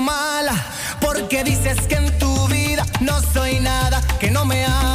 mala, porque dices que en tu vida no soy nada, que no me amas.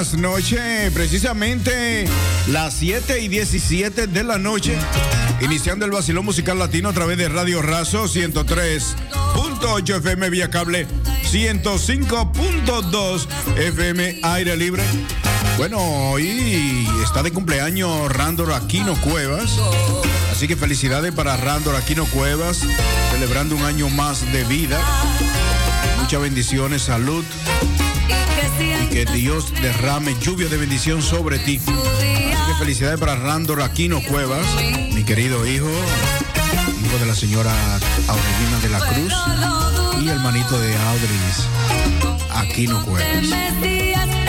Buenas noches. Precisamente las 7 y 17 de la noche, iniciando el vacilón musical latino a través de Radio Razo 103.8 FM vía cable, 105.2 FM aire libre. Bueno, hoy está de cumpleaños Randor Aquino Cuevas. Así que felicidades para Randor Aquino Cuevas, celebrando un año más de vida. Muchas bendiciones, salud que Dios derrame lluvia de bendición sobre ti. Así que felicidades para Randor Aquino Cuevas, mi querido hijo, hijo de la señora Aurelina de la Cruz y hermanito de Audris Aquino Cuevas.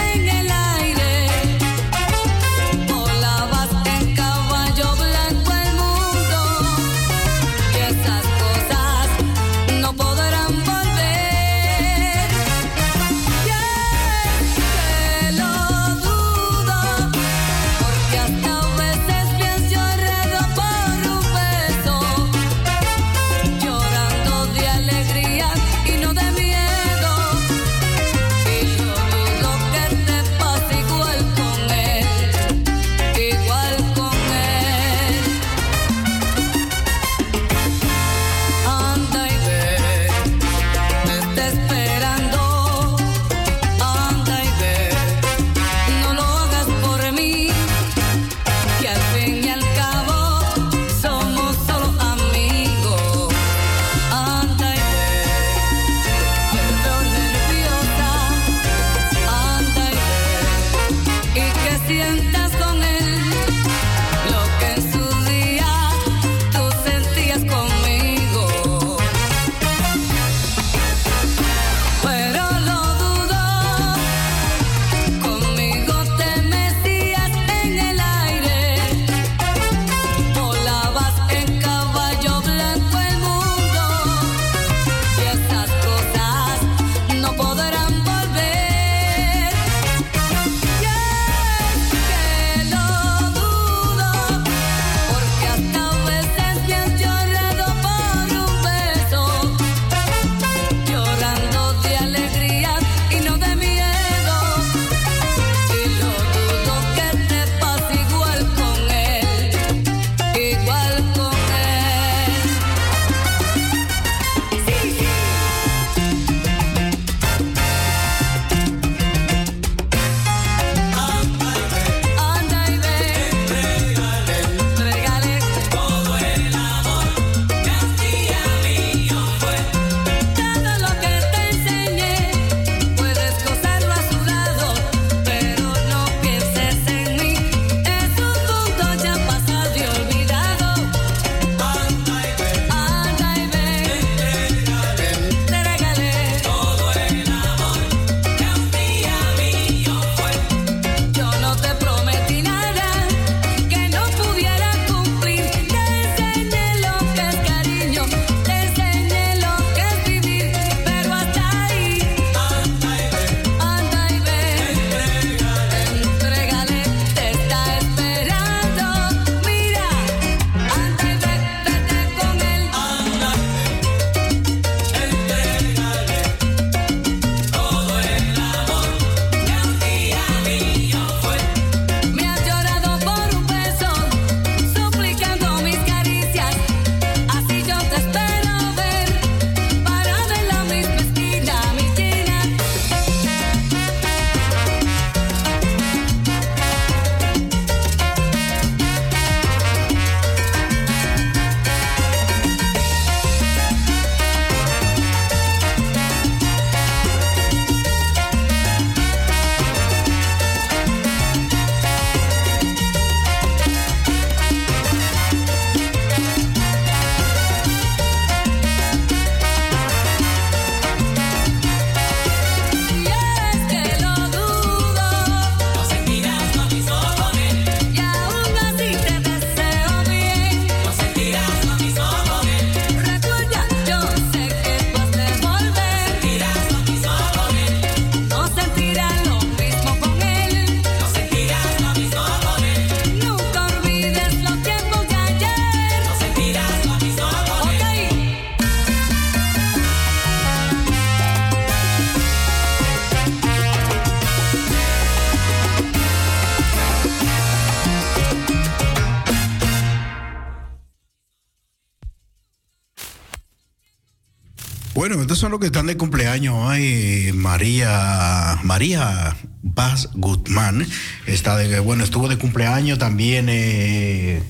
Bueno, estos son los que están de cumpleaños hoy. María, María Paz Guzmán está de, bueno, estuvo de cumpleaños también. eh,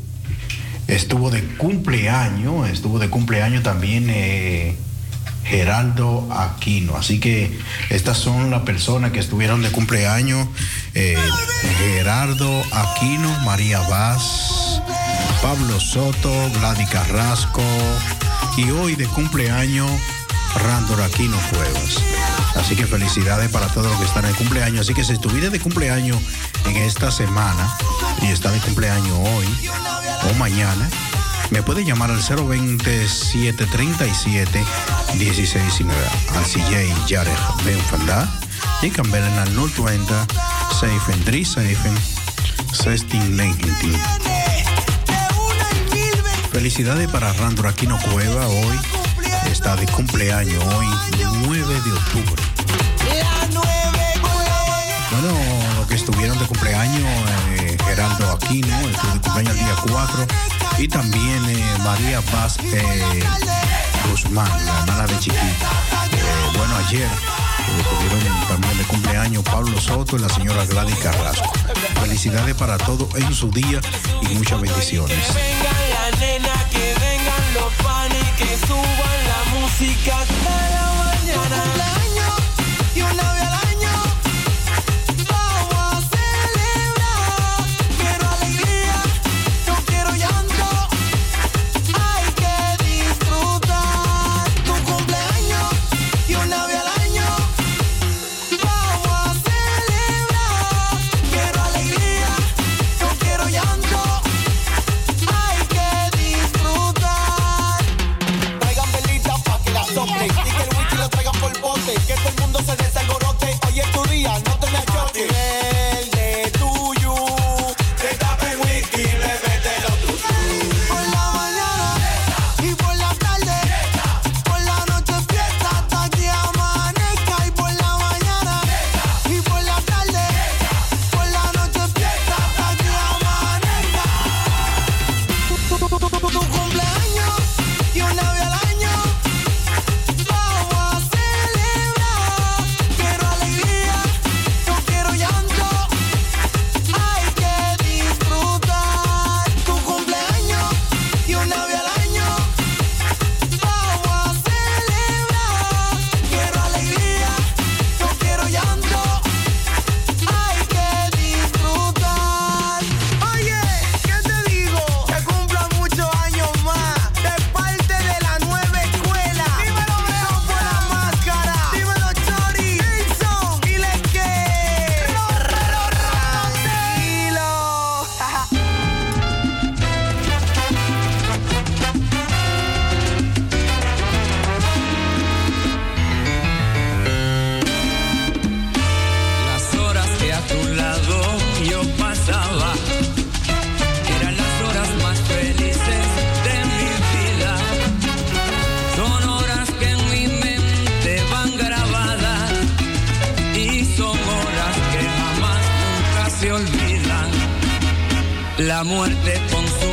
estuvo de cumpleaños, estuvo de cumpleaños también eh, Geraldo Aquino. Así que estas son las personas que estuvieron de cumpleaños. eh, Gerardo Aquino, María Vaz, Pablo Soto, Gladys Carrasco y hoy de cumpleaños Randor Aquino Cuevas. Así que felicidades para todos los que están de cumpleaños. Así que si estuviera de cumpleaños en esta semana y está de cumpleaños hoy o mañana, me puede llamar al 02737 1619 al CJ Yarek Benfanda y cambiarle al 020 Seifen 3 Seifen 1619. Felicidades para Randro Aquino Cueva hoy. Está de cumpleaños hoy, 9 de octubre. Bueno, los que estuvieron de cumpleaños, eh, Geraldo Aquino, estuvo de cumpleaños el día 4. Y también eh, María Paz eh, Guzmán, la hermana de Chiquita. Bueno, ayer estuvieron también de cumpleaños Pablo Soto y la señora Gladys Carrasco. Felicidades para todos en su día y muchas bendiciones. Nena, que suban la música hasta la mañana. y se olvidan. La muerte con su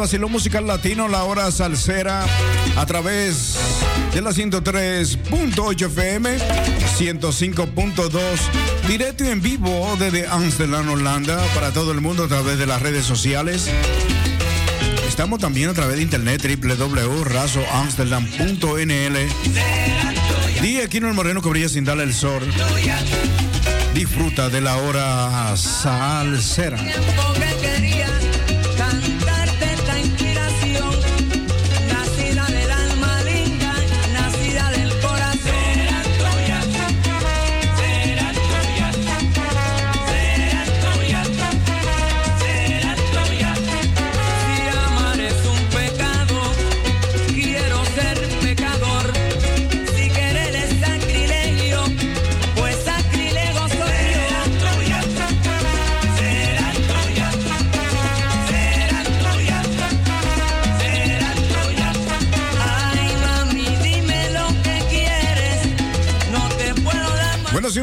vacilón musical latino, la hora salsera, a través de la 103.8 FM, 105.2, directo y en vivo desde Amsterdam, Holanda, para todo el mundo a través de las redes sociales. Estamos también a través de internet www.razoamsterdam.nl. Día Aquino el Moreno que brilla sin darle el sol. Disfruta de la hora salsera.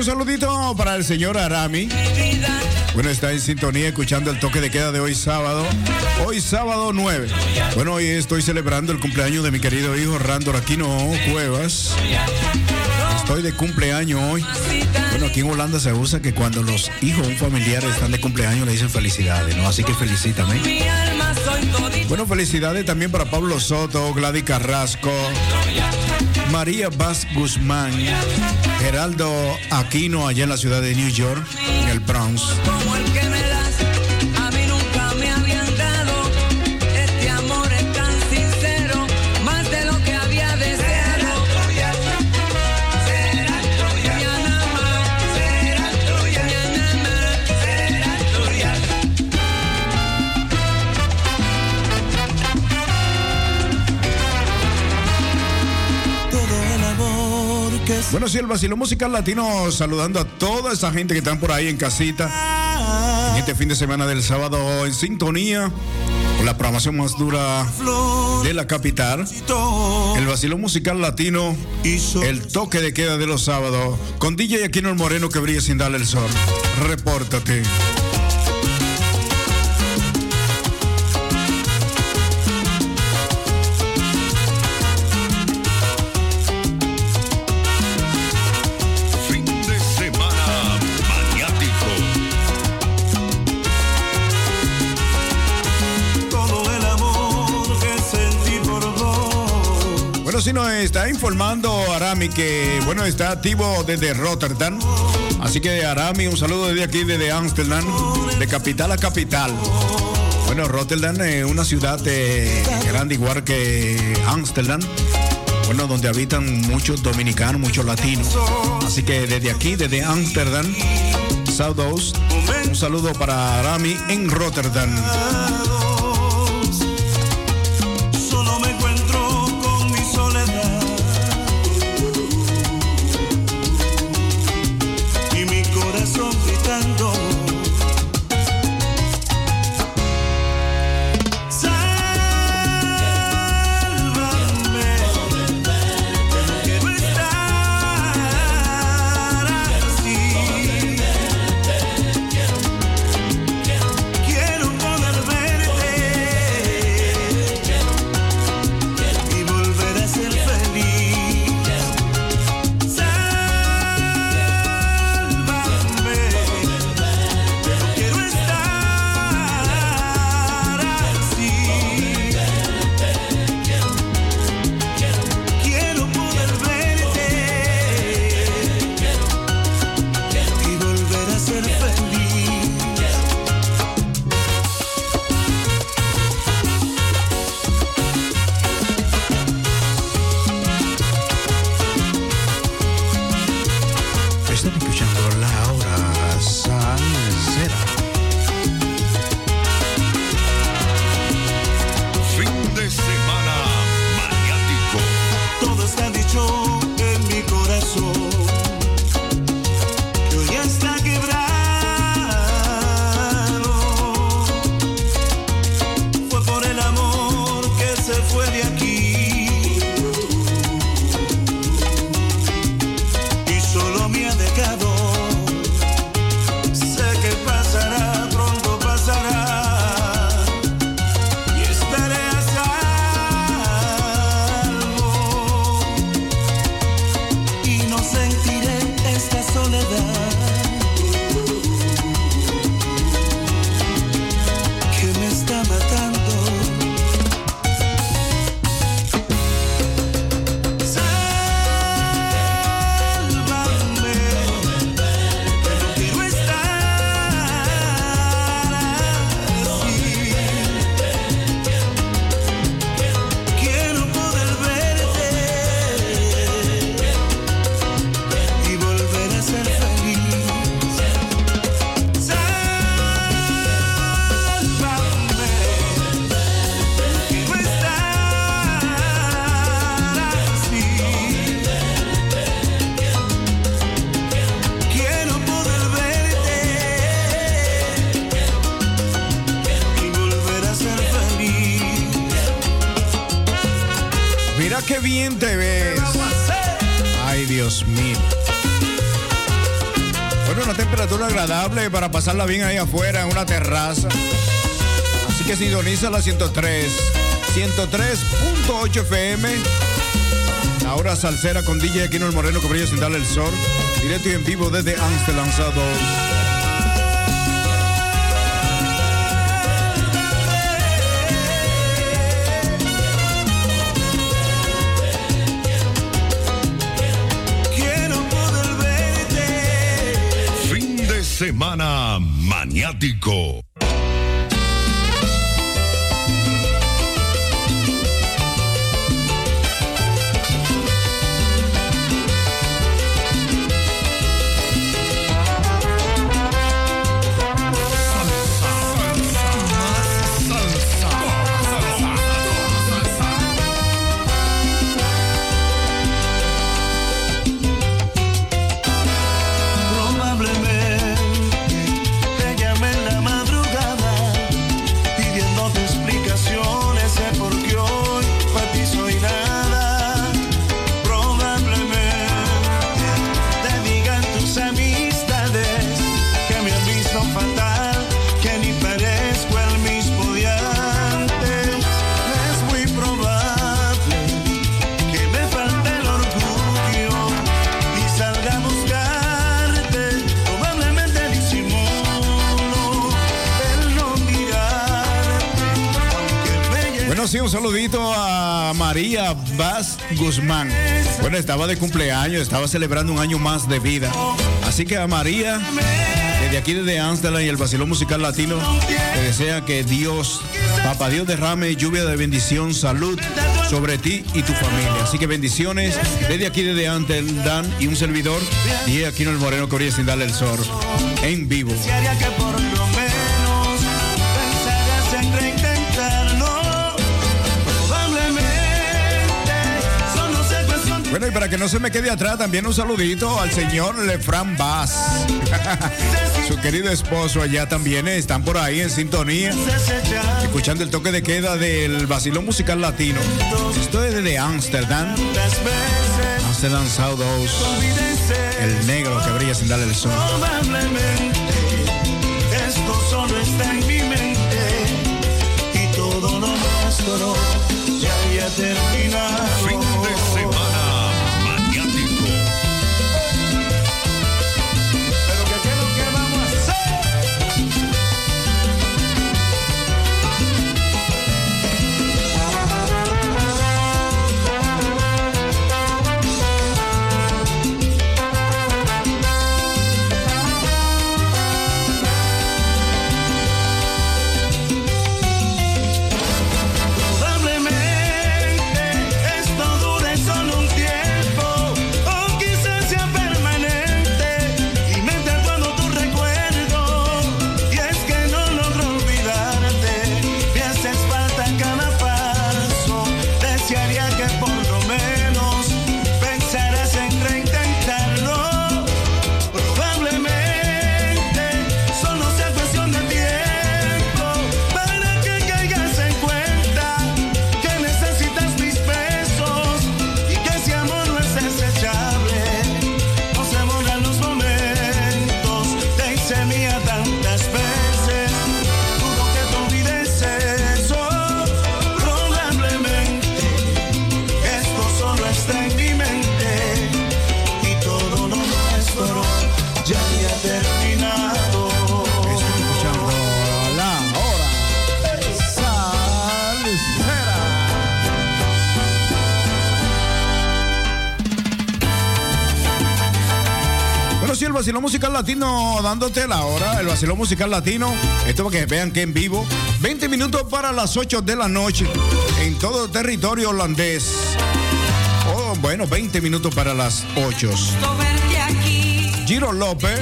Saludito para el señor Arami. Bueno, está en sintonía escuchando el toque de queda de hoy sábado. Hoy sábado 9. Bueno, hoy estoy celebrando el cumpleaños de mi querido hijo Randor Aquino Cuevas. Estoy de cumpleaños hoy. Bueno, aquí en Holanda se usa que cuando los hijos de un familiar están de cumpleaños le dicen felicidades, ¿no? Así que felicítame. Bueno, felicidades también para Pablo Soto, Gladys Carrasco, María Vaz Guzmán, Geraldo Aquino allá en la ciudad de New York, en el Bronx. Bueno, sí, el vacilón musical latino saludando a toda esa gente que están por ahí en casita. En este fin de semana del sábado en sintonía con la programación más dura de la capital. El vacilón musical latino, el toque de queda de los sábados, con DJ Aquino el Moreno que brilla sin darle el sol. Repórtate. Está informando Arami que, bueno, está activo desde Rotterdam. Así que Arami, un saludo desde aquí, desde Amsterdam, de capital a capital. Bueno, Rotterdam es una ciudad grande igual que Amsterdam. Bueno, donde habitan muchos dominicanos, muchos latinos. Así que desde aquí, desde Amsterdam, Oost, un saludo para Arami en Rotterdam. qué bien te ves. Ay, Dios mío. Bueno, una temperatura agradable para pasarla bien ahí afuera en una terraza. Así que sintoniza la 103. 103.8 FM. Ahora salsera con DJ Aquino el Moreno, que sin darle el sol. Directo y en vivo desde Amsterdam, 2. Semana maniático. Saludito a María Vaz Guzmán. Bueno, estaba de cumpleaños, estaba celebrando un año más de vida. Así que a María, desde aquí, desde Amsterdam y el Basilón Musical Latino, te desea que Dios, Papá Dios, derrame lluvia de bendición, salud sobre ti y tu familia. Así que bendiciones desde aquí, desde Amsterdam y un servidor, y aquí en el Moreno Correa sin darle el sol, en vivo. Bueno, y para que no se me quede atrás, también un saludito al señor Lefran Vaz. Su querido esposo allá también están por ahí en sintonía, escuchando el toque de queda del Basilón Musical Latino. Esto es desde veces Amsterdam South House, el negro que brilla sin darle el sol. Ya había terminado. Latino dándote la hora, el vacilón musical latino, esto para que vean que en vivo, 20 minutos para las 8 de la noche en todo territorio holandés. Oh, bueno, 20 minutos para las 8. verte aquí Giro López.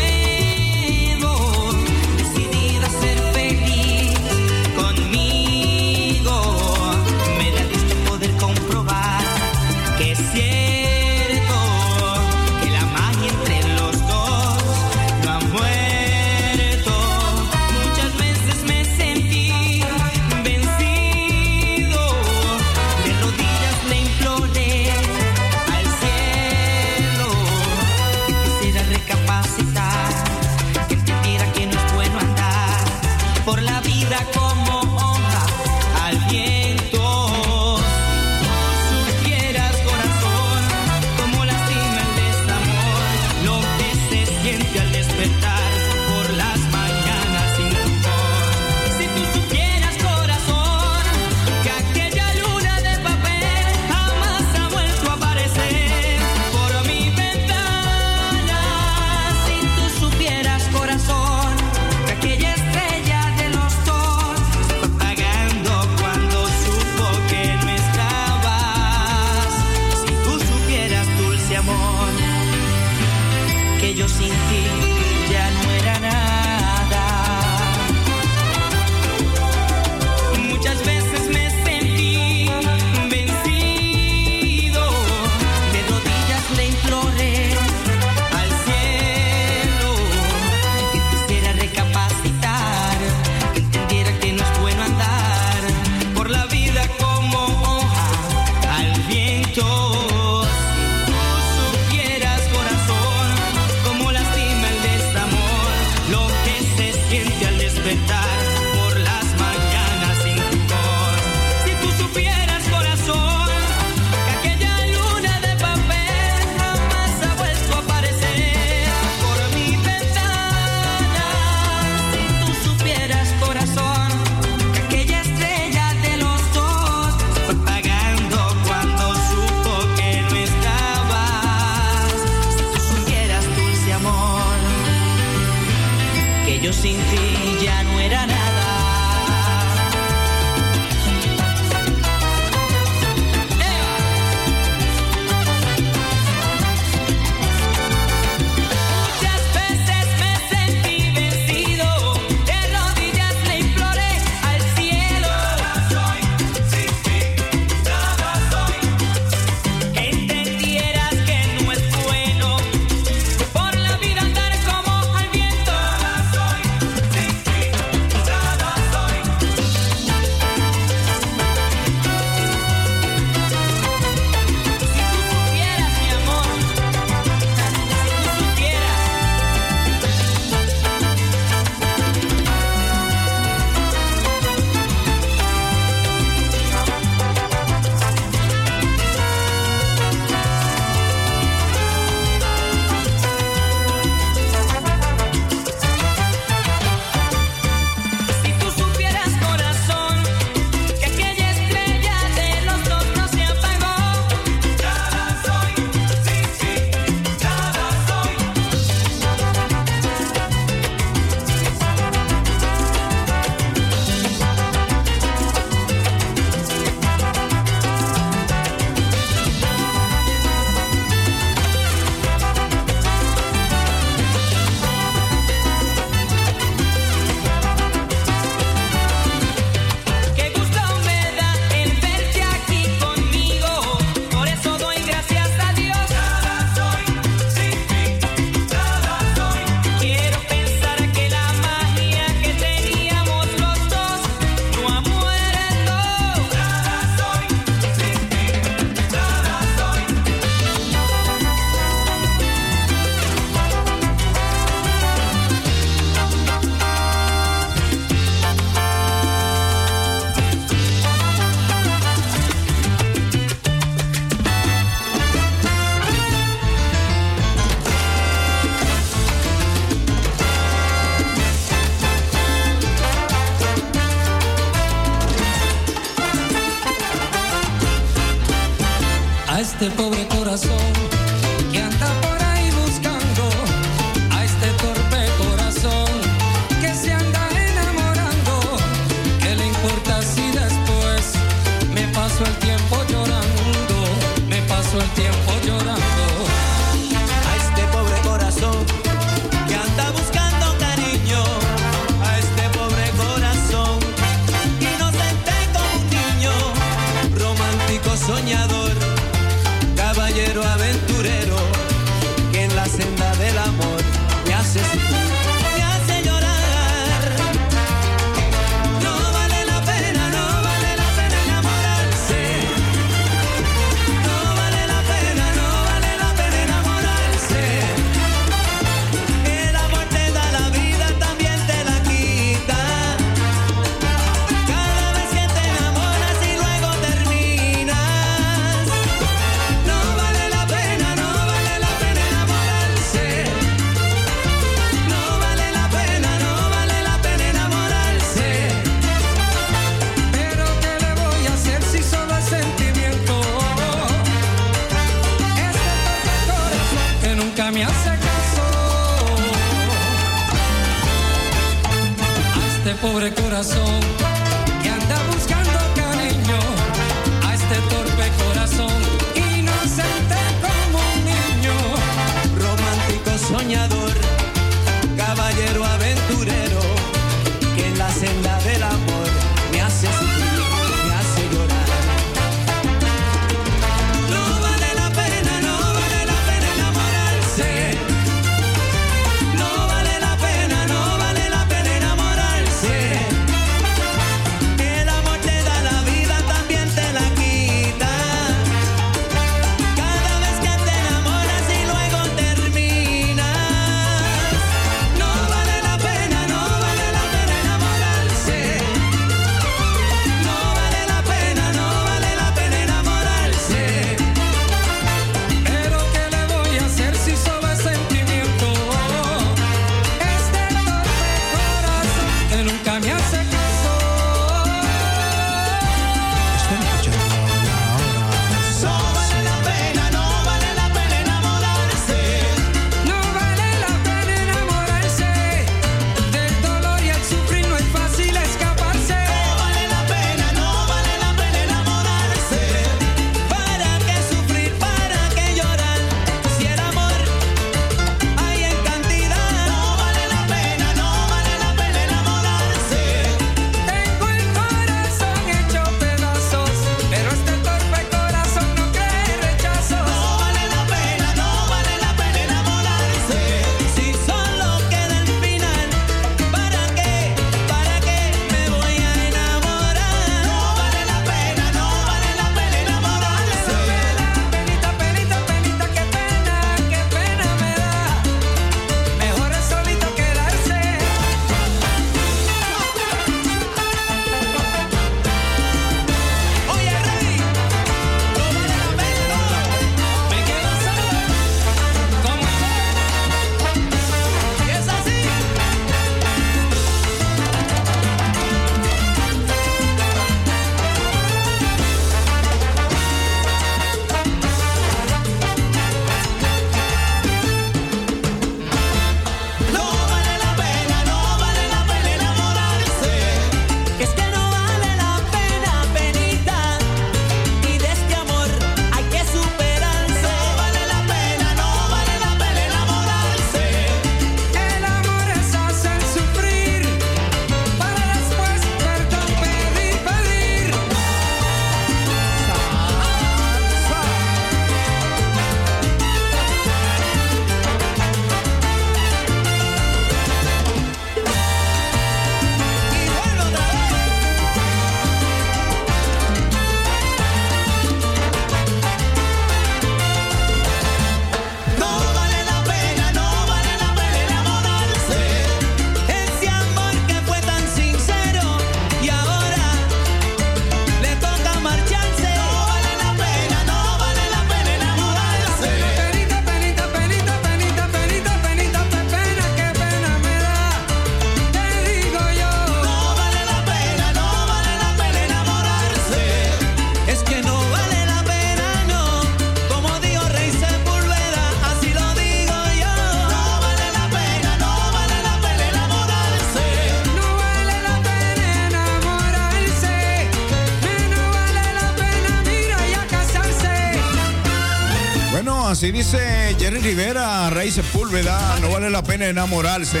no vale la pena enamorarse.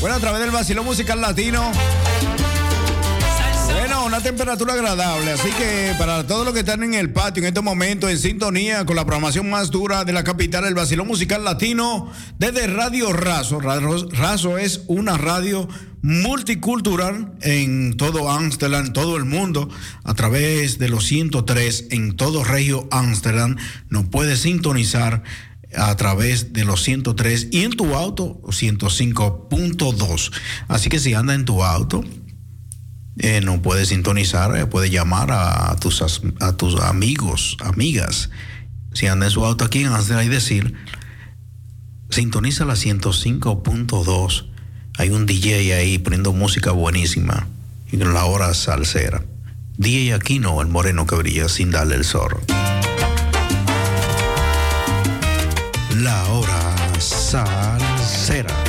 Bueno, a través del vacilo musical latino. Bueno, una temperatura agradable, así que para todos los que están en el patio en este momento en sintonía con la programación más dura de la capital, el vacilón musical latino, desde Radio Razo. Razo es una radio multicultural en todo Ámsterdam, todo el mundo, a través de los 103 en todo Regio Ámsterdam. Nos puede sintonizar a través de los 103 y en tu auto 105.2. Así que si anda en tu auto, eh, no puedes sintonizar, eh, puedes llamar a, tus, a tus amigos, amigas. Si anda en su auto aquí en Ansela y decir, sintoniza la 105.2. Hay un DJ ahí poniendo música buenísima en la hora salsera. DJ Aquino, el moreno que brilla sin darle el zorro. la hora salsera.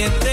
siguiente